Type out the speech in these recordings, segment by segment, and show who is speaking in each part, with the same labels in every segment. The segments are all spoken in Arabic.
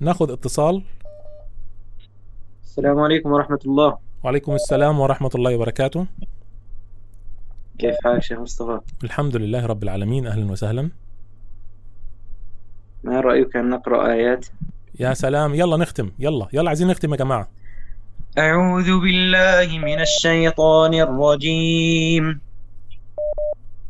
Speaker 1: ناخذ اتصال.
Speaker 2: السلام عليكم ورحمة الله.
Speaker 1: وعليكم السلام ورحمة الله وبركاته.
Speaker 2: كيف حالك شيخ مصطفى؟
Speaker 1: الحمد لله رب العالمين. أهلا وسهلا.
Speaker 2: ما رأيك أن نقرأ آيات؟
Speaker 1: يا سلام. يلا نختم. يلا. يلا عايزين نختم يا جماعة.
Speaker 2: أعوذ بالله من الشيطان الرجيم.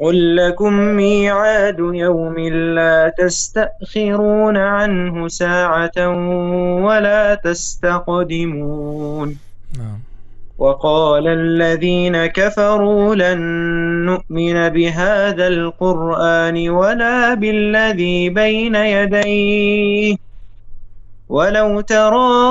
Speaker 2: قل لكم ميعاد يوم لا تستأخرون عنه ساعة ولا تستقدمون
Speaker 1: نعم.
Speaker 2: وقال الذين كفروا لن نؤمن بهذا القرآن ولا بالذي بين يديه ولو ترى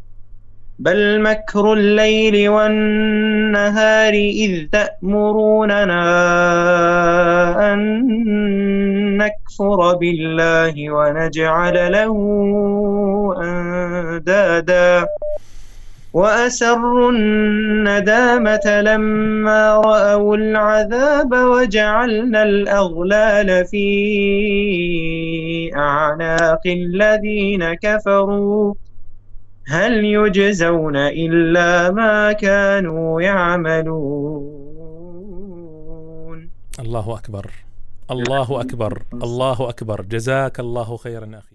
Speaker 2: بل مكر الليل والنهار إذ تأمروننا أن نكفر بالله ونجعل له أندادا وأسروا الندامة لما رأوا العذاب وجعلنا الأغلال في أعناق الذين كفروا هل يجزون إلا ما كانوا يعملون؟
Speaker 1: الله أكبر. الله أكبر. الله أكبر. جزاك الله خيرا أخي.